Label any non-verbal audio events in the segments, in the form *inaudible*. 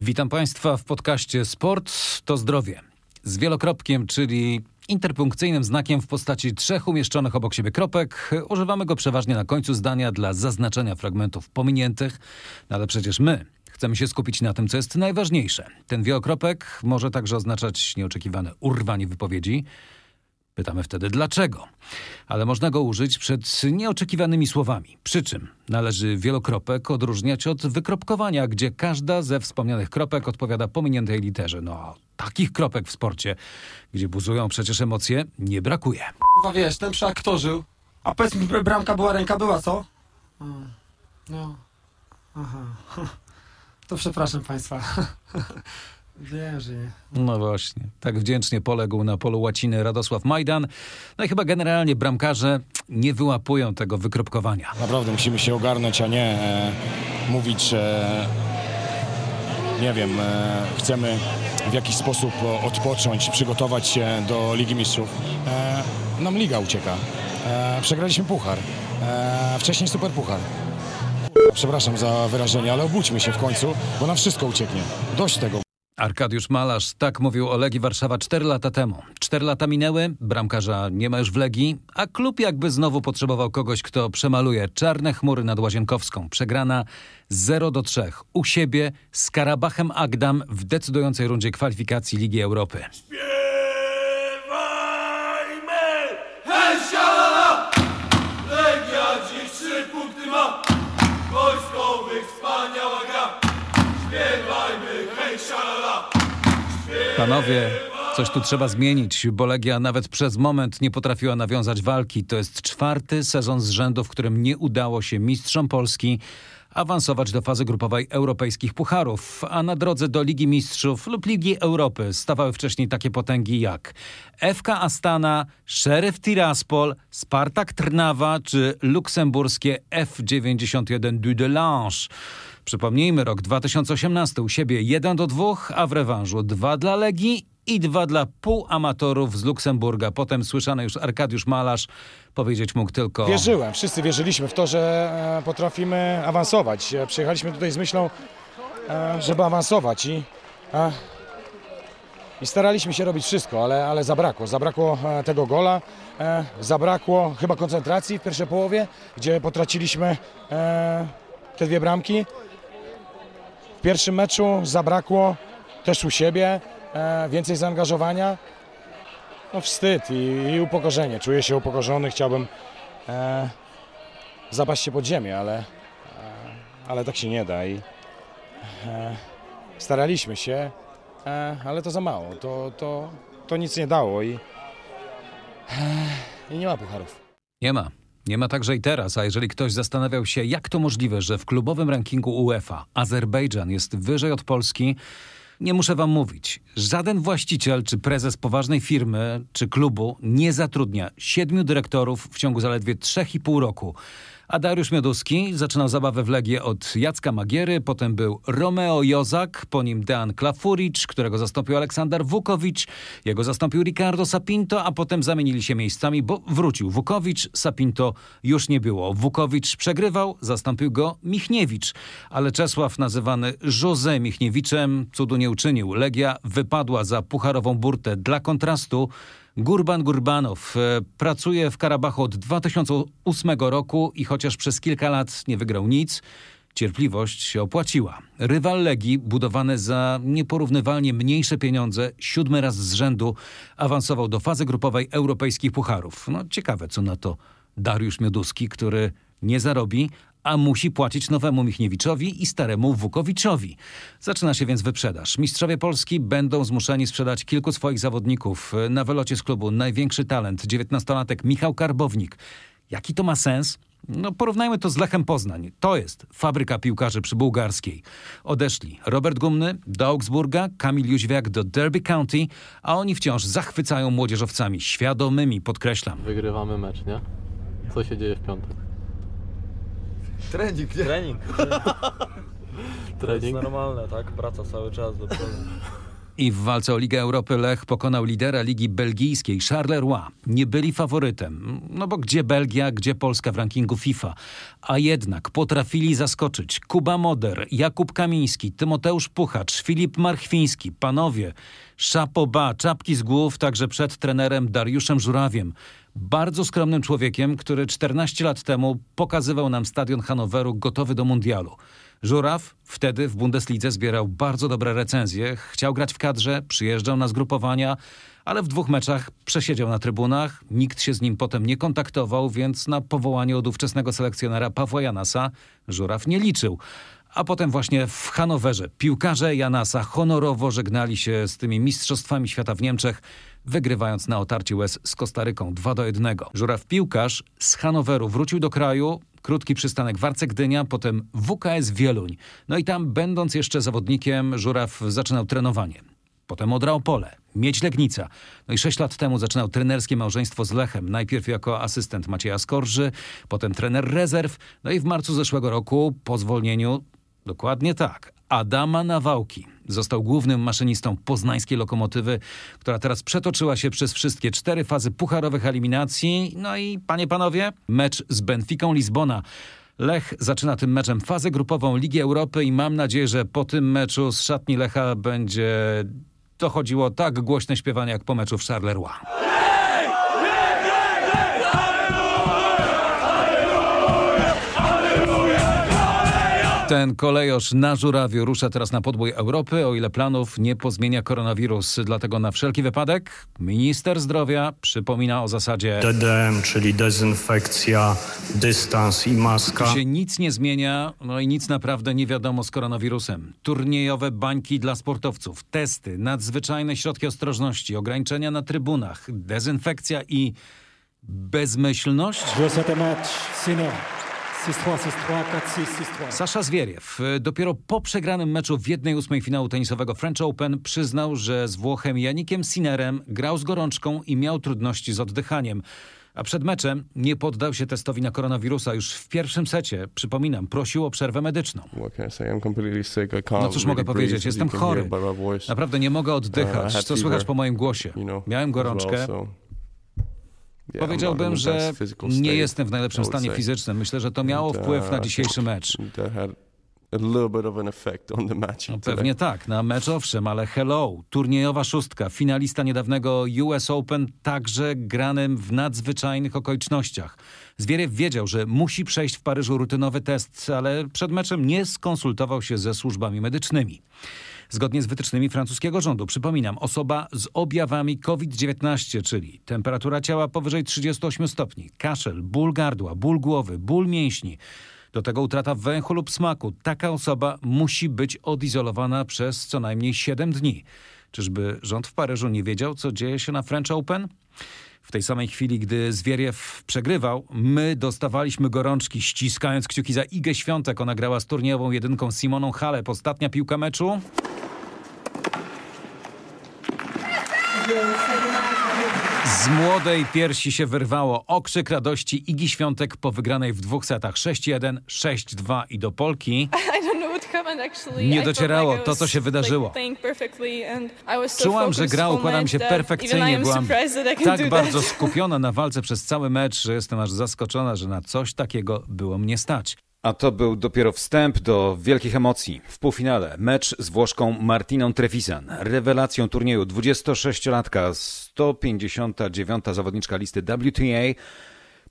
Witam Państwa w podcaście Sport to zdrowie. Z wielokropkiem, czyli interpunkcyjnym znakiem w postaci trzech umieszczonych obok siebie kropek. Używamy go przeważnie na końcu zdania dla zaznaczenia fragmentów pominiętych, no ale przecież my chcemy się skupić na tym, co jest najważniejsze. Ten wielokropek może także oznaczać nieoczekiwane urwanie wypowiedzi. Pytamy wtedy dlaczego. Ale można go użyć przed nieoczekiwanymi słowami. Przy czym należy wielokropek odróżniać od wykropkowania, gdzie każda ze wspomnianych kropek odpowiada pominiętej literze. No, takich kropek w sporcie, gdzie buzują przecież emocje, nie brakuje. Kurwa wiesz, ten przy aktorzył. A powiedz mi, br- bramka była, ręka była, co? No. Aha. *laughs* To przepraszam państwa. *laughs* Wiem, że nie. No właśnie, tak wdzięcznie poległ na polu łaciny Radosław Majdan. No i chyba generalnie bramkarze nie wyłapują tego wykropkowania. Naprawdę musimy się ogarnąć, a nie e, mówić, że nie wiem, e, chcemy w jakiś sposób odpocząć, przygotować się do Ligi Mistrzów. E, nam liga ucieka. E, przegraliśmy puchar. E, wcześniej super puchar. Przepraszam za wyrażenie, ale obudźmy się w końcu, bo nam wszystko ucieknie. Dość tego. Arkadiusz Malarz tak mówił o Legii Warszawa 4 lata temu. 4 lata minęły, bramkarza nie ma już w Legii, a klub jakby znowu potrzebował kogoś, kto przemaluje czarne chmury nad Łazienkowską. Przegrana 0 do 3 u siebie z Karabachem Agdam w decydującej rundzie kwalifikacji Ligi Europy. Panowie, coś tu trzeba zmienić, bo Legia nawet przez moment nie potrafiła nawiązać walki. To jest czwarty sezon z rzędu, w którym nie udało się mistrzom Polski awansować do fazy grupowej europejskich pucharów, a na drodze do Ligi Mistrzów lub Ligi Europy stawały wcześniej takie potęgi jak FK Astana, Sheriff Tiraspol, Spartak Trnawa czy luksemburskie F91 du Delange. Przypomnijmy, rok 2018 u siebie 1 do 2, a w rewanżu 2 dla Legii i 2 dla półamatorów z Luksemburga. Potem słyszany już Arkadiusz Malarz powiedzieć mógł tylko... Wierzyłem, wszyscy wierzyliśmy w to, że e, potrafimy awansować. E, Przyjechaliśmy tutaj z myślą, e, żeby awansować i, i staraliśmy się robić wszystko, ale, ale zabrakło. Zabrakło tego gola, e, zabrakło chyba koncentracji w pierwszej połowie, gdzie potraciliśmy e, te dwie bramki. Pierwszym meczu zabrakło też u siebie e, więcej zaangażowania. No wstyd i, i upokorzenie. Czuję się upokorzony, chciałbym e, zapaść się pod ziemię, ale, e, ale tak się nie da i e, staraliśmy się, e, ale to za mało. To, to, to nic nie dało i, e, i nie ma pucharów. Nie ma. Nie ma także i teraz, a jeżeli ktoś zastanawiał się, jak to możliwe, że w klubowym rankingu UEFA Azerbejdżan jest wyżej od Polski, nie muszę wam mówić. Żaden właściciel czy prezes poważnej firmy czy klubu nie zatrudnia siedmiu dyrektorów w ciągu zaledwie 3,5 roku. A Dariusz Mioduski zaczynał zabawę w Legię od Jacka Magiery, potem był Romeo Jozak, po nim Dean Klafuric, którego zastąpił Aleksander Wukowicz, jego zastąpił Ricardo Sapinto, a potem zamienili się miejscami, bo wrócił Wukowicz, Sapinto już nie było. Wukowicz przegrywał, zastąpił go Michniewicz, ale Czesław nazywany José Michniewiczem cudu nie uczynił. Legia wypadła za pucharową burtę dla kontrastu. Gurban Gurbanow e, pracuje w Karabachu od 2008 roku i chociaż przez kilka lat nie wygrał nic, cierpliwość się opłaciła. Rywal Legii, budowany za nieporównywalnie mniejsze pieniądze, siódmy raz z rzędu awansował do fazy grupowej europejskich pucharów. No ciekawe, co na to Dariusz Mioduski, który nie zarobi, a musi płacić nowemu Michniewiczowi i staremu Wukowiczowi. Zaczyna się więc wyprzedaż. Mistrzowie Polski będą zmuszeni sprzedać kilku swoich zawodników. Na wylocie z klubu największy talent, 19-latek Michał Karbownik. Jaki to ma sens? No, porównajmy to z Lechem Poznań. To jest fabryka piłkarzy przy bułgarskiej. Odeszli Robert Gumny do Augsburga, Kamil Jóźwiak do Derby County, a oni wciąż zachwycają młodzieżowcami. Świadomymi, podkreślam. Wygrywamy mecz, nie? Co się dzieje w piątek? Trening, nie? Trening. *laughs* To jest Trening? normalne, tak? Praca cały czas do przodu. I w walce o Ligę Europy Lech pokonał lidera Ligi Belgijskiej Charleroi. Nie byli faworytem, no bo gdzie Belgia, gdzie Polska w rankingu FIFA. A jednak potrafili zaskoczyć Kuba Moder, Jakub Kamiński, Tymoteusz Puchacz, Filip Marchwiński. Panowie, szapoba, czapki z głów także przed trenerem Dariuszem Żurawiem. Bardzo skromnym człowiekiem, który 14 lat temu pokazywał nam stadion Hanoweru gotowy do mundialu. Żuraw wtedy w Bundeslidze zbierał bardzo dobre recenzje, chciał grać w kadrze, przyjeżdżał na zgrupowania, ale w dwóch meczach przesiedział na trybunach, nikt się z nim potem nie kontaktował, więc na powołanie od ówczesnego selekcjonera Pawła Janasa Żuraw nie liczył. A potem właśnie w Hanowerze piłkarze Janasa honorowo żegnali się z tymi mistrzostwami świata w Niemczech, wygrywając na otarcie łez z Kostaryką 2 do 1. Żuraw piłkarz z Hanoweru wrócił do kraju, krótki przystanek Warce Gdynia, potem WKS Wieluń. No i tam, będąc jeszcze zawodnikiem, Żuraw zaczynał trenowanie. Potem Odra Opole, Miedź Legnica. No i sześć lat temu zaczynał trenerskie małżeństwo z Lechem. Najpierw jako asystent Macieja Skorży, potem trener rezerw. No i w marcu zeszłego roku, po zwolnieniu, dokładnie tak, Adama Nawałki. Został głównym maszynistą poznańskiej lokomotywy, która teraz przetoczyła się przez wszystkie cztery fazy pucharowych eliminacji. No i, panie, panowie, mecz z Benficą Lizbona. Lech zaczyna tym meczem fazę grupową Ligi Europy i mam nadzieję, że po tym meczu z szatni Lecha będzie dochodziło tak głośne śpiewanie jak po meczu w Charleroi. Ten kolejosz na żurawiu rusza teraz na podbój Europy, o ile planów nie pozmienia koronawirus. Dlatego na wszelki wypadek minister zdrowia przypomina o zasadzie DDM, czyli dezynfekcja, dystans i maska. Tu się nic nie zmienia, no i nic naprawdę nie wiadomo z koronawirusem. Turniejowe bańki dla sportowców, testy, nadzwyczajne środki ostrożności, ograniczenia na trybunach, dezynfekcja i bezmyślność? Je souhaite un match Sinner. 6-3, 6-3, 4-6, 6-3. Sasza Zwieriew y, dopiero po przegranym meczu w 1-8 finału tenisowego French Open przyznał, że z Włochem Janikiem Sinerem grał z gorączką i miał trudności z oddychaniem. A przed meczem nie poddał się testowi na koronawirusa już w pierwszym secie. Przypominam, prosił o przerwę medyczną. No cóż mogę powiedzieć, jestem chory. Naprawdę nie mogę Uh, oddychać. had Co słychać po moim głosie? Miałem gorączkę. Yeah, Powiedziałbym, że physical nie jestem w najlepszym stanie fizycznym. Myślę, że to miało uh, wpływ na dzisiejszy mecz. No, pewnie tak, na mecz owszem, ale hello, turniejowa szóstka, finalista niedawnego US Open, także granym w nadzwyczajnych okolicznościach. Zwierew wiedział, że musi przejść w Paryżu rutynowy test, ale przed meczem nie skonsultował się ze służbami medycznymi. Zgodnie z wytycznymi francuskiego rządu, przypominam, osoba z objawami COVID-19, czyli temperatura ciała powyżej 38 stopni, kaszel, ból gardła, ból głowy, ból mięśni, do tego utrata węchu lub smaku. Taka osoba musi być odizolowana przez co najmniej 7 dni. Czyżby rząd w Paryżu nie wiedział, co dzieje się na French Open? W tej samej chwili, gdy Zwieriew przegrywał, my dostawaliśmy gorączki, ściskając kciuki za Igę Świątek. Ona grała z turniejową jedynką Simoną Halep. Ostatnia piłka meczu. Z młodej piersi się wyrwało okrzyk radości Igi Świątek po wygranej w dwóch setach 6-1, 6-2 i do Polki. *laughs* Nie docierało to, co się wydarzyło. Czułam, że gra whole układa mi match się perfekcyjnie. am Byłam tak bardzo *laughs* skupiona na walce przez cały mecz, że jestem aż zaskoczona, że na coś takiego było mnie stać. A to był dopiero wstęp do wielkich emocji. W półfinale mecz z Włoszką Martiną Trevisan. Rewelacją turnieju 26-latka, 159. zawodniczka listy WTA.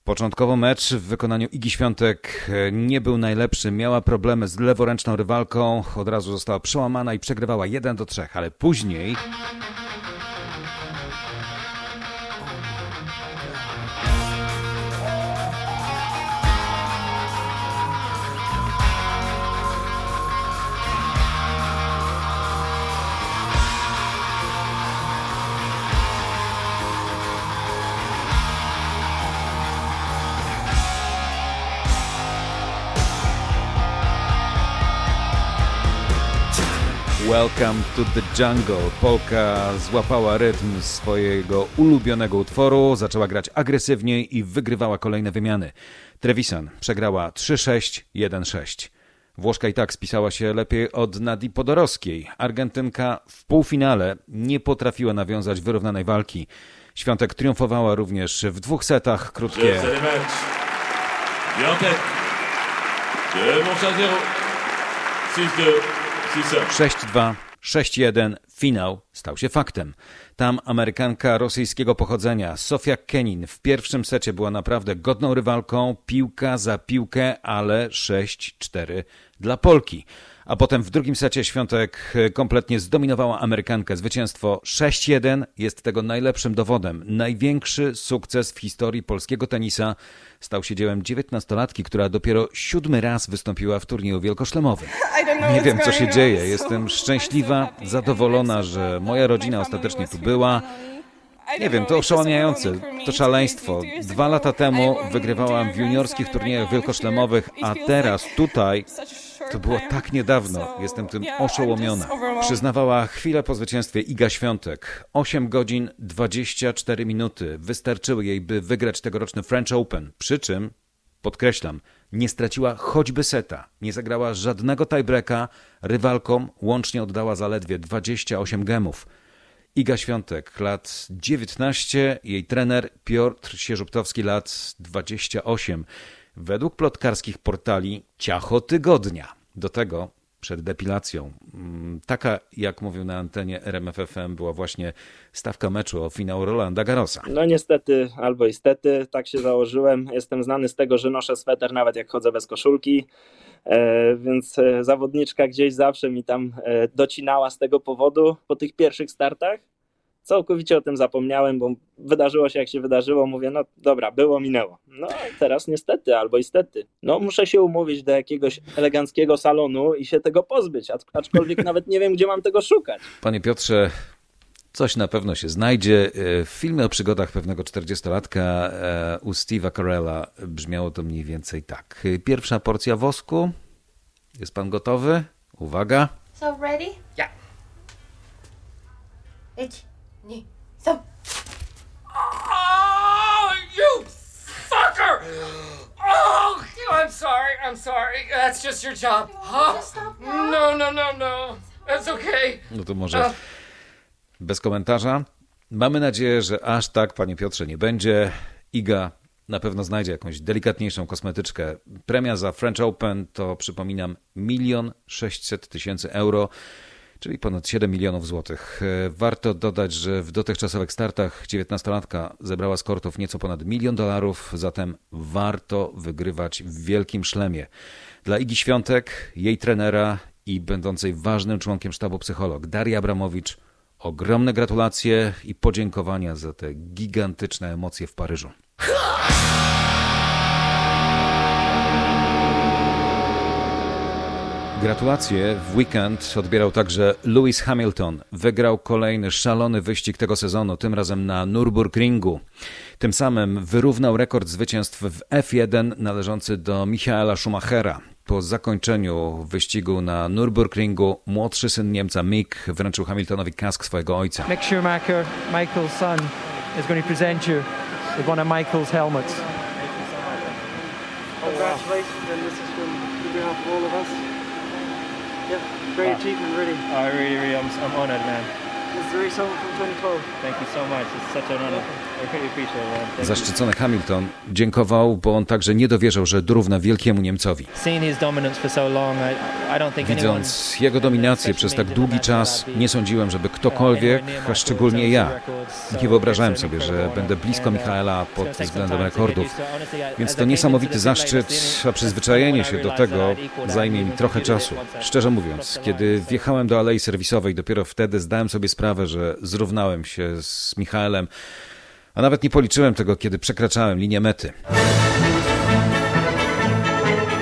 Początkowo mecz w wykonaniu Igi Świątek nie był najlepszy. Miała problemy z leworęczną rywalką. Od razu została przełamana i przegrywała 1 do 3, ale później Welcome to the Jungle. Polka złapała rytm swojego ulubionego utworu, zaczęła grać agresywniej i wygrywała kolejne wymiany. Trevisan przegrała 3-6, 1-6. Włoszka i tak spisała się lepiej od Nadii Podorowskiej. Argentynka w półfinale nie potrafiła nawiązać wyrównanej walki. Świątek triumfowała również w dwóch setach. Krótkie. De Moncha 0. 6-2, 6-1. 6-2, 6-1. Finał stał się faktem. Tam Amerykanka rosyjskiego pochodzenia Sofia Kenin w pierwszym secie była naprawdę godną rywalką, piłka za piłkę, ale 6-4 dla Polki. A potem w drugim secie Świątek kompletnie zdominowała Amerykankę. Zwycięstwo 6-1 jest tego najlepszym dowodem. Największy sukces w historii polskiego tenisa stał się dziełem dziewiętnastolatki, która dopiero siódmy raz wystąpiła w turnieju wielkoszlemowym. *laughs* Nie wiem, co się dzieje. Jestem szczęśliwa, zadowolona, że moja rodzina ostatecznie tu była. Nie wiem, to oszałamiające, to szaleństwo. Dwa lata temu wygrywałam w juniorskich turniejach wielkoszlemowych, a teraz tutaj to było tak niedawno. Jestem tym oszołomiona. Przyznawała chwilę po zwycięstwie Iga Świątek. 8 godzin 24 minuty wystarczyły jej, by wygrać tegoroczny French Open. Przy czym, podkreślam, nie straciła choćby seta. Nie zagrała żadnego tiebreaka. Rywalkom łącznie oddała zaledwie 28 gemów. Iga Świątek, lat 19, jej trener Piotr Sierzuptowski, lat 28. Według plotkarskich portali ciacho tygodnia. Do tego przed depilacją. Mm, Taka, jak mówił na antenie RMFFM, była właśnie stawka meczu o finał Rolanda Garrosa. No niestety, albo istety, tak się założyłem. Jestem znany z tego, że noszę sweter nawet jak chodzę bez koszulki, e, więc e, zawodniczka gdzieś zawsze mi tam e, docinała z tego powodu po tych pierwszych startach. Całkowicie o tym zapomniałem, bo wydarzyło się jak się wydarzyło, mówię, no dobra, było, minęło. No teraz niestety, albo istety. No muszę się umówić do jakiegoś eleganckiego salonu i się tego pozbyć, aczkolwiek *laughs* nawet nie wiem, gdzie mam tego szukać. Panie Piotrze, Coś na pewno się znajdzie. E, w filmie o przygodach pewnego 40-latka e, u Steve'a Carella brzmiało to mniej więcej tak. Pierwsza porcja wosku. Jest pan gotowy? Uwaga. So ready? Yeah. It's 2, 3. Oh, you fucker! Oh, I'm sorry, I'm sorry. That's just your job. Huh? No, no, no, no. no. That's okay. No to może uh, bez komentarza. Mamy nadzieję, że aż tak, panie Piotrze, nie będzie. Iga na pewno znajdzie jakąś delikatniejszą kosmetyczkę. Premia za French Open to, przypominam, milion sześćset tysięcy euro czyli ponad 7 milionów złotych. E, Warto dodać, że w dotychczasowych startach 19-latka zebrała z kortów nieco ponad milion dolarów, zatem warto wygrywać w wielkim szlemie. Dla Igi Świątek, jej trenera i będącej ważnym członkiem sztabu psycholog Daria Abramowicz ogromne gratulacje i podziękowania za te gigantyczne emocje w Paryżu. *laughs* Gratulacje w weekend odbierał także Lewis Hamilton. Wygrał kolejny szalony wyścig tego sezonu, tym razem na Nürburgringu. Tym samym wyrównał rekord zwycięstw w F1 należący do Michaela Schumachera. Po zakończeniu wyścigu na Nürburgringu młodszy syn Niemca Mick wręczył Hamiltonowi kask swojego ojca. Mick Schumacher, Michael's son, is going to present you with one of Michael's helmets. Congratulations, and this is from behalf of all of us. Yeah, great achievement, really. I really, really, I'm, I'm honored, man. This is the race home from 2012. Thank you so much. It's such an honor. Zaszczycony Hamilton dziękował, bo on także nie dowierzał, że dorówna wielkiemu Niemcowi. Widząc jego dominację przez tak długi czas, nie sądziłem, żeby ktokolwiek, a szczególnie ja, nie wyobrażałem sobie, że będę blisko Michaela pod względem rekordów. Więc to niesamowity zaszczyt, a przyzwyczajenie się do tego zajmie mi trochę czasu. Szczerze mówiąc, kiedy wjechałem do alei serwisowej, dopiero wtedy zdałem sobie sprawę, że zrównałem się z Michaelem, a nawet nie policzyłem tego, kiedy przekraczałem linię mety.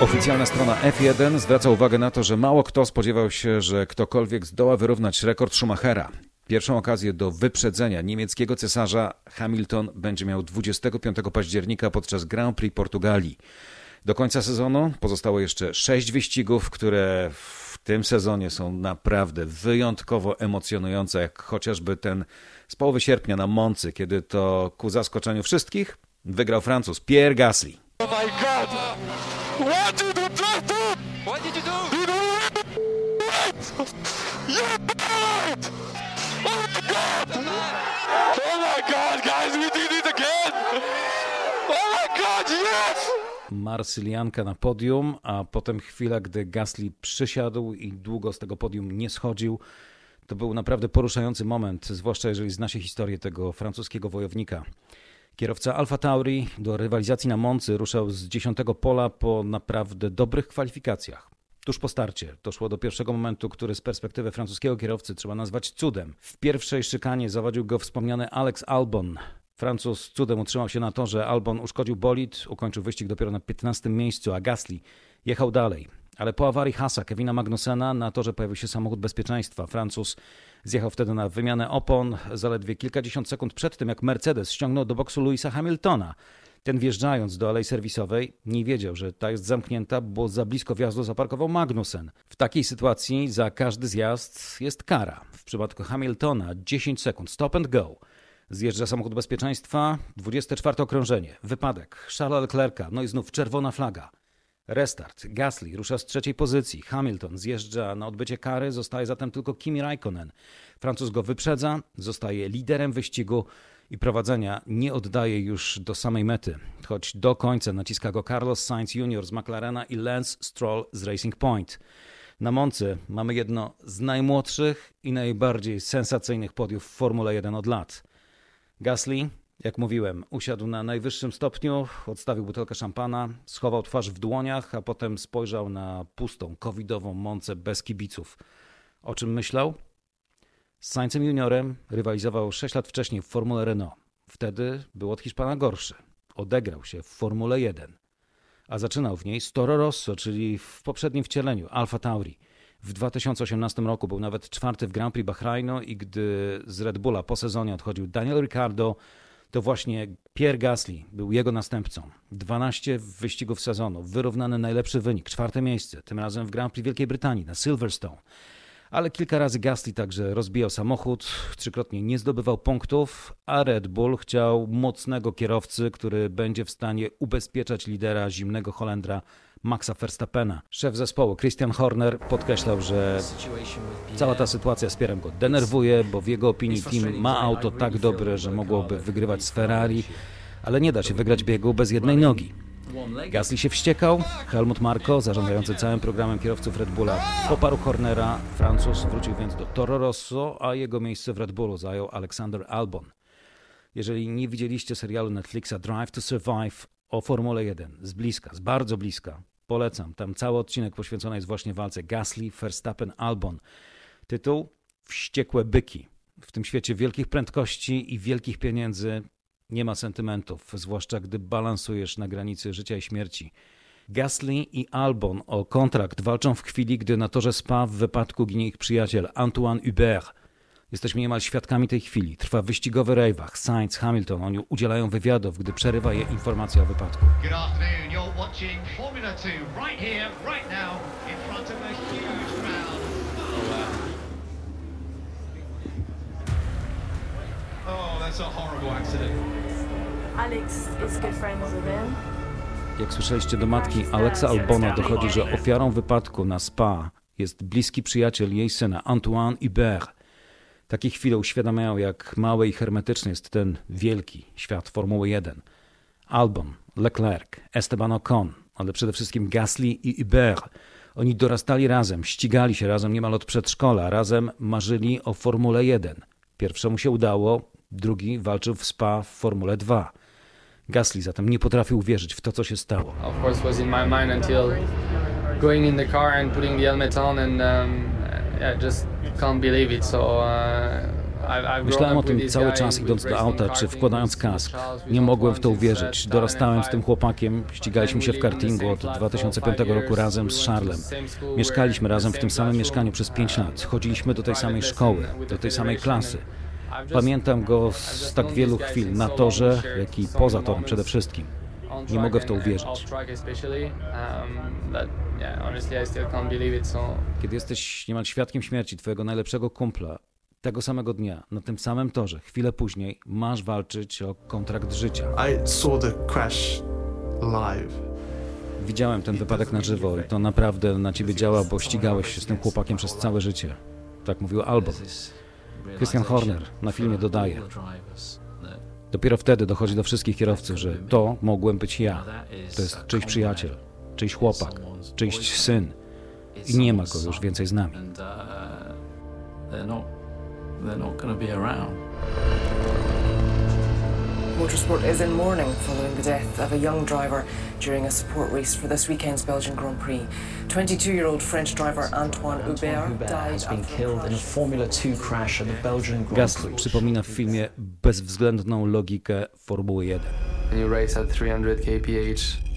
Oficjalna strona F1 zwraca uwagę na to, że mało kto spodziewał się, że ktokolwiek zdoła wyrównać rekord Schumachera. Pierwszą okazję do wyprzedzenia niemieckiego cesarza Hamilton będzie miał 25 października podczas Grand Prix Portugalii. Do końca sezonu pozostało jeszcze sześć wyścigów, które w tym sezonie są naprawdę wyjątkowo emocjonujące, jak chociażby ten z połowy sierpnia na Moncy, kiedy to ku zaskoczeniu wszystkich wygrał Francuz Pierre Gasly. Oh my god! What did you do? What did you do? You Oh my god, guys, we did it again! Oh my god, yes! Marsylianka na podium, a potem chwila, gdy Gasly przysiadł i długo z tego podium nie schodził. To był naprawdę poruszający moment, zwłaszcza jeżeli zna się historię tego francuskiego wojownika. Kierowca Alfa Tauri do rywalizacji na Moncy ruszał z dziesiątego pola po naprawdę dobrych kwalifikacjach. Tuż po starcie doszło do pierwszego momentu, który z perspektywy francuskiego kierowcy trzeba nazwać cudem. W pierwszej szykanie zawadził go wspomniany Alex Albon. Francuz cudem utrzymał się na torze, Albon uszkodził bolid, ukończył wyścig dopiero na 15 miejscu, a Gasly jechał dalej. Ale po awarii Hasa Kevina Magnusena na torze pojawił się samochód bezpieczeństwa. Francuz zjechał wtedy na wymianę opon zaledwie kilkadziesiąt sekund przed tym, jak Mercedes ściągnął do boksu Louisa Hamiltona. Ten wjeżdżając do alei serwisowej nie wiedział, że ta jest zamknięta, bo za blisko wjazdu zaparkował Magnussen. W takiej sytuacji za każdy zjazd jest kara. W przypadku Hamiltona 10 sekund, stop and go. Zjeżdża samochód bezpieczeństwa, 24 okrążenie, wypadek, Charlesa Leclerca, no i znów czerwona flaga. Restart. Gasly rusza z trzeciej pozycji. Hamilton zjeżdża na odbycie kary, zostaje zatem tylko Kimi Raikkonen. Francuz go wyprzedza, zostaje liderem wyścigu i prowadzenia nie oddaje już do samej mety, choć do końca naciska go Carlos Sainz Jr. z McLarena i Lance Stroll z Racing Point. Na Moncy mamy jedno z najmłodszych i najbardziej sensacyjnych podiów w Formule 1 od lat. Gasly, jak mówiłem, usiadł na najwyższym stopniu, odstawił butelkę szampana, schował twarz w dłoniach, a potem spojrzał na pustą, covidową Moncę bez kibiców. O czym myślał? Z Saincem Juniorem rywalizował 6 lat wcześniej w Formule Renault. Wtedy był od Hiszpana gorszy. Odegrał się w Formule 1. A zaczynał w niej z Toro Rosso, czyli w poprzednim wcieleniu Alfa Tauri. W 2018 roku był nawet czwarty w Grand Prix Bahrainu i gdy z Red Bulla po sezonie odchodził Daniel Ricciardo, to właśnie Pierre Gasly był jego następcą. 12 wyścigów sezonu, wyrównany najlepszy wynik, czwarte miejsce, tym razem w Grand Prix Wielkiej Brytanii na Silverstone. Ale kilka razy Gasly także rozbijał samochód, trzykrotnie nie zdobywał punktów, a Red Bull chciał mocnego kierowcy, który będzie w stanie ubezpieczać lidera zimnego Holendra Maxa Verstappena. Szef zespołu Christian Horner podkreślał, że cała ta sytuacja z Pierem go denerwuje, bo w jego opinii team ma auto tak dobre, że mogłoby wygrywać z Ferrari, ale nie da się wygrać biegu bez jednej nogi. Gasly się wściekał, Helmut Marko, zarządzający całym programem kierowców Red Bulla, poparł Hornera, Francuz wrócił więc do Toro Rosso, a jego miejsce w Red Bullu zajął Alexander Albon. Jeżeli nie widzieliście serialu Netflixa Drive to Survive o Formule 1 z bliska, z bardzo bliska, polecam. Tam cały odcinek poświęcony jest właśnie walce Gasly, Verstappen, Albon. Tytuł Wściekłe byki. W tym świecie wielkich prędkości i wielkich pieniędzy nie ma sentymentów, zwłaszcza gdy balansujesz na granicy życia i śmierci. Gasly i Albon o kontrakt walczą w chwili, gdy na torze Spa w wypadku ginie ich przyjaciel Antoine Hubert. Jesteśmy niemal świadkami tej chwili. Trwa wyścigowy rejwach. Sainz, Hamilton, oni udzielają wywiadów, gdy przerywa je informacja o wypadku. Good afternoon. You're watching Formula 2 right here, right now, in front of a huge crowd. Oh, that's a horrible accident. Alex. Jak słyszeliście do matki Alexa Albona dochodzi, że ofiarą wypadku na Spa jest bliski przyjaciel jej syna Antoine Hubert. Takie chwile uświadamiają, jak mały i hermetyczny jest ten wielki świat Formuły 1. Albon, Leclerc, Esteban Ocon, ale przede wszystkim Gasly i Hubert. Oni dorastali razem, ścigali się razem niemal od przedszkola, razem marzyli o Formule 1. Pierwszemu się udało, drugi walczył w Spa w Formule 2. Gasly zatem nie potrafił uwierzyć w to, co się stało. Of course, was in my mind until going in the car and putting the helmet on, and um, yeah, just can't believe it. So. Uh, Myślałem o tym cały czas idąc do auta czy wkładając kask. Nie mogłem w to uwierzyć. Dorastałem z tym chłopakiem, ścigaliśmy się w kartingu od 2005 roku razem z Charlem. Mieszkaliśmy razem w tym samym mieszkaniu przez 5 lat. Chodziliśmy do tej samej szkoły, do tej samej klasy. Pamiętam go z tak wielu chwil na torze, jak i poza torem przede wszystkim. Nie mogę w to uwierzyć. Kiedy jesteś niemal świadkiem śmierci twojego najlepszego kumpla, tego samego dnia, na tym samym torze, chwilę później, masz walczyć o kontrakt życia. Widziałem ten wypadek na żywo i to naprawdę na ciebie działa, bo ścigałeś się z tym chłopakiem przez całe życie. Tak mówił Albon. Christian Horner na filmie dodaje. Dopiero wtedy dochodzi do wszystkich kierowców, że to mogłem być ja. To jest czyjś przyjaciel, czyjś chłopak, czyjś syn. I nie ma go już więcej z nami. Not, they're not going to be around. Motorsport is in mourning following the death of a young driver during a support race for this weekend's Belgian Grand Prix. 22-year-old French driver Antoine Hubert has been killed in a Formula 2 crash at the Belgian Grand Gasly Prix. przypomina w filmie bezwzględną logikę Formuły 1. When you race at 300 kph, it's just dangerous.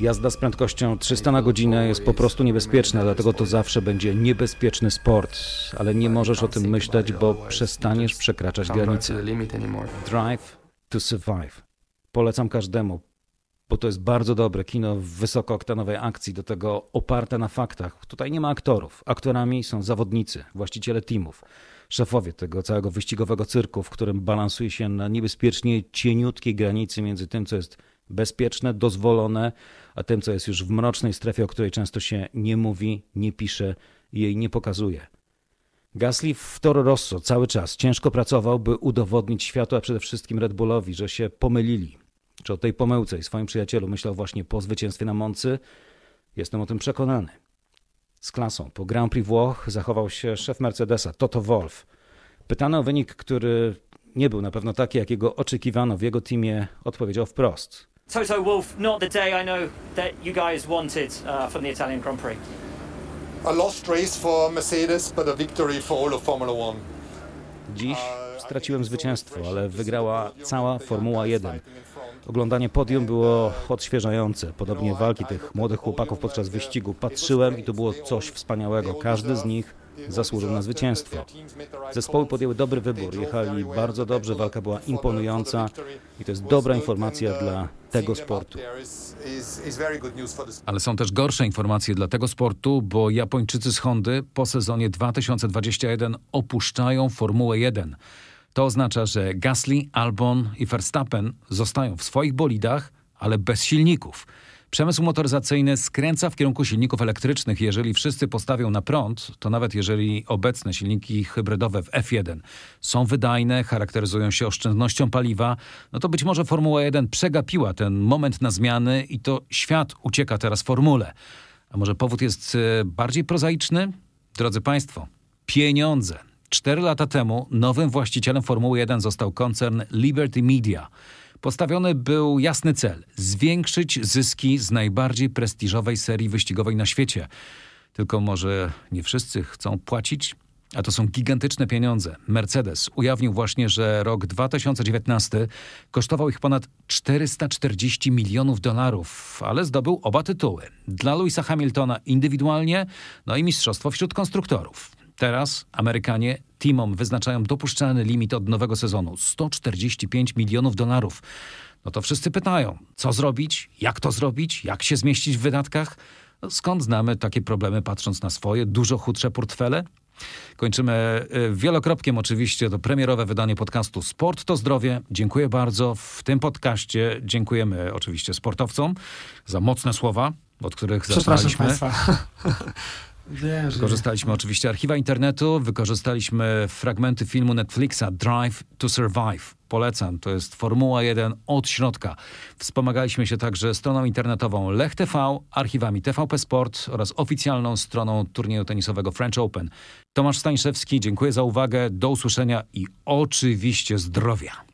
Jazda z prędkością 300 na godzinę jest po prostu niebezpieczna, dlatego to zawsze będzie niebezpieczny sport. Ale nie możesz o tym myśleć, bo przestaniesz przekraczać granice. Drive to Survive. Polecam każdemu, bo to jest bardzo dobre kino w wysokooktanowej akcji, do tego oparte na faktach. Tutaj nie ma aktorów. Aktorami są zawodnicy, właściciele teamów, szefowie tego całego wyścigowego cyrku, w którym balansuje się na niebezpiecznie cieniutkiej granicy między tym, co jest bezpieczne, dozwolone, a tym, co jest już w mrocznej strefie, o której często się nie mówi, nie pisze i jej nie pokazuje. Gasly w Toro Rosso cały czas ciężko pracował, by udowodnić światu, a przede wszystkim Red Bullowi, że się pomylili. Czy o tej pomyłce i swoim przyjacielu myślał właśnie po zwycięstwie na Moncy? Jestem o tym przekonany. Z klasą po Grand Prix Włoch zachował się szef Mercedesa, Toto Wolff. Pytany o wynik, który nie był na pewno taki, jakiego oczekiwano w jego teamie, odpowiedział wprost. Toto Wolff, not the day I know that you guys wanted uh, from the Italian Grand Prix. A lost race for Mercedes, but a victory for all of Formula One. Dziś straciłem zwycięstwo, ale wygrała cała Formuła 1. Oglądanie podium było odświeżające, podobnie walki tych młodych chłopaków podczas wyścigu. Patrzyłem i to było coś wspaniałego. Każdy z nich zasłużył na zwycięstwo. Zespoły podjęły dobry wybór, jechali bardzo dobrze, walka była imponująca i to jest dobra informacja dla tego sportu. Ale są też gorsze informacje dla tego sportu, bo Japończycy z Hondy po sezonie 2021 opuszczają Formułę 1. To oznacza, że Gasly, Albon i Verstappen zostają w swoich bolidach, ale bez silników. Przemysł motoryzacyjny skręca w kierunku silników elektrycznych. Jeżeli wszyscy postawią na prąd, to nawet jeżeli obecne silniki hybrydowe w F1 są wydajne, charakteryzują się oszczędnością paliwa, no to być może Formuła 1 przegapiła ten moment na zmiany i to świat ucieka teraz formule. A może powód jest e, bardziej prozaiczny? Drodzy Państwo, pieniądze. Cztery lata temu nowym właścicielem Formuły 1 został koncern Liberty Media. Postawiony był jasny cel zwiększyć zyski z najbardziej prestiżowej serii wyścigowej na świecie. Tylko może nie wszyscy chcą płacić? A to są gigantyczne pieniądze. Mercedes ujawnił właśnie, że rok 2019 kosztował ich ponad 440 milionów dolarów, ale zdobył oba tytuły. Dla Louisa Hamiltona indywidualnie, no i mistrzostwo wśród konstruktorów. Teraz Amerykanie teamom wyznaczają dopuszczalny limit od nowego sezonu 145 milionów dolarów. No to wszyscy pytają, co zrobić, jak to zrobić, jak się zmieścić w wydatkach? No skąd znamy takie problemy, patrząc na swoje dużo chudsze portfele? Kończymy y, wielokropkiem oczywiście to premierowe wydanie podcastu Sport to Zdrowie. Dziękuję bardzo. W tym podcaście dziękujemy oczywiście sportowcom za mocne słowa, od których Przepraszam zaczynaliśmy. Państwa. *laughs* Wykorzystaliśmy oczywiście archiwa internetu, wykorzystaliśmy fragmenty filmu Netflixa Drive to Survive. Polecam, to jest Formuła 1 od środka. Wspomagaliśmy się także stroną internetową Lech TV, archiwami TVP Sport oraz oficjalną stroną turnieju tenisowego French Open. Tomasz Stańszewski, dziękuję za uwagę, do usłyszenia i oczywiście zdrowia.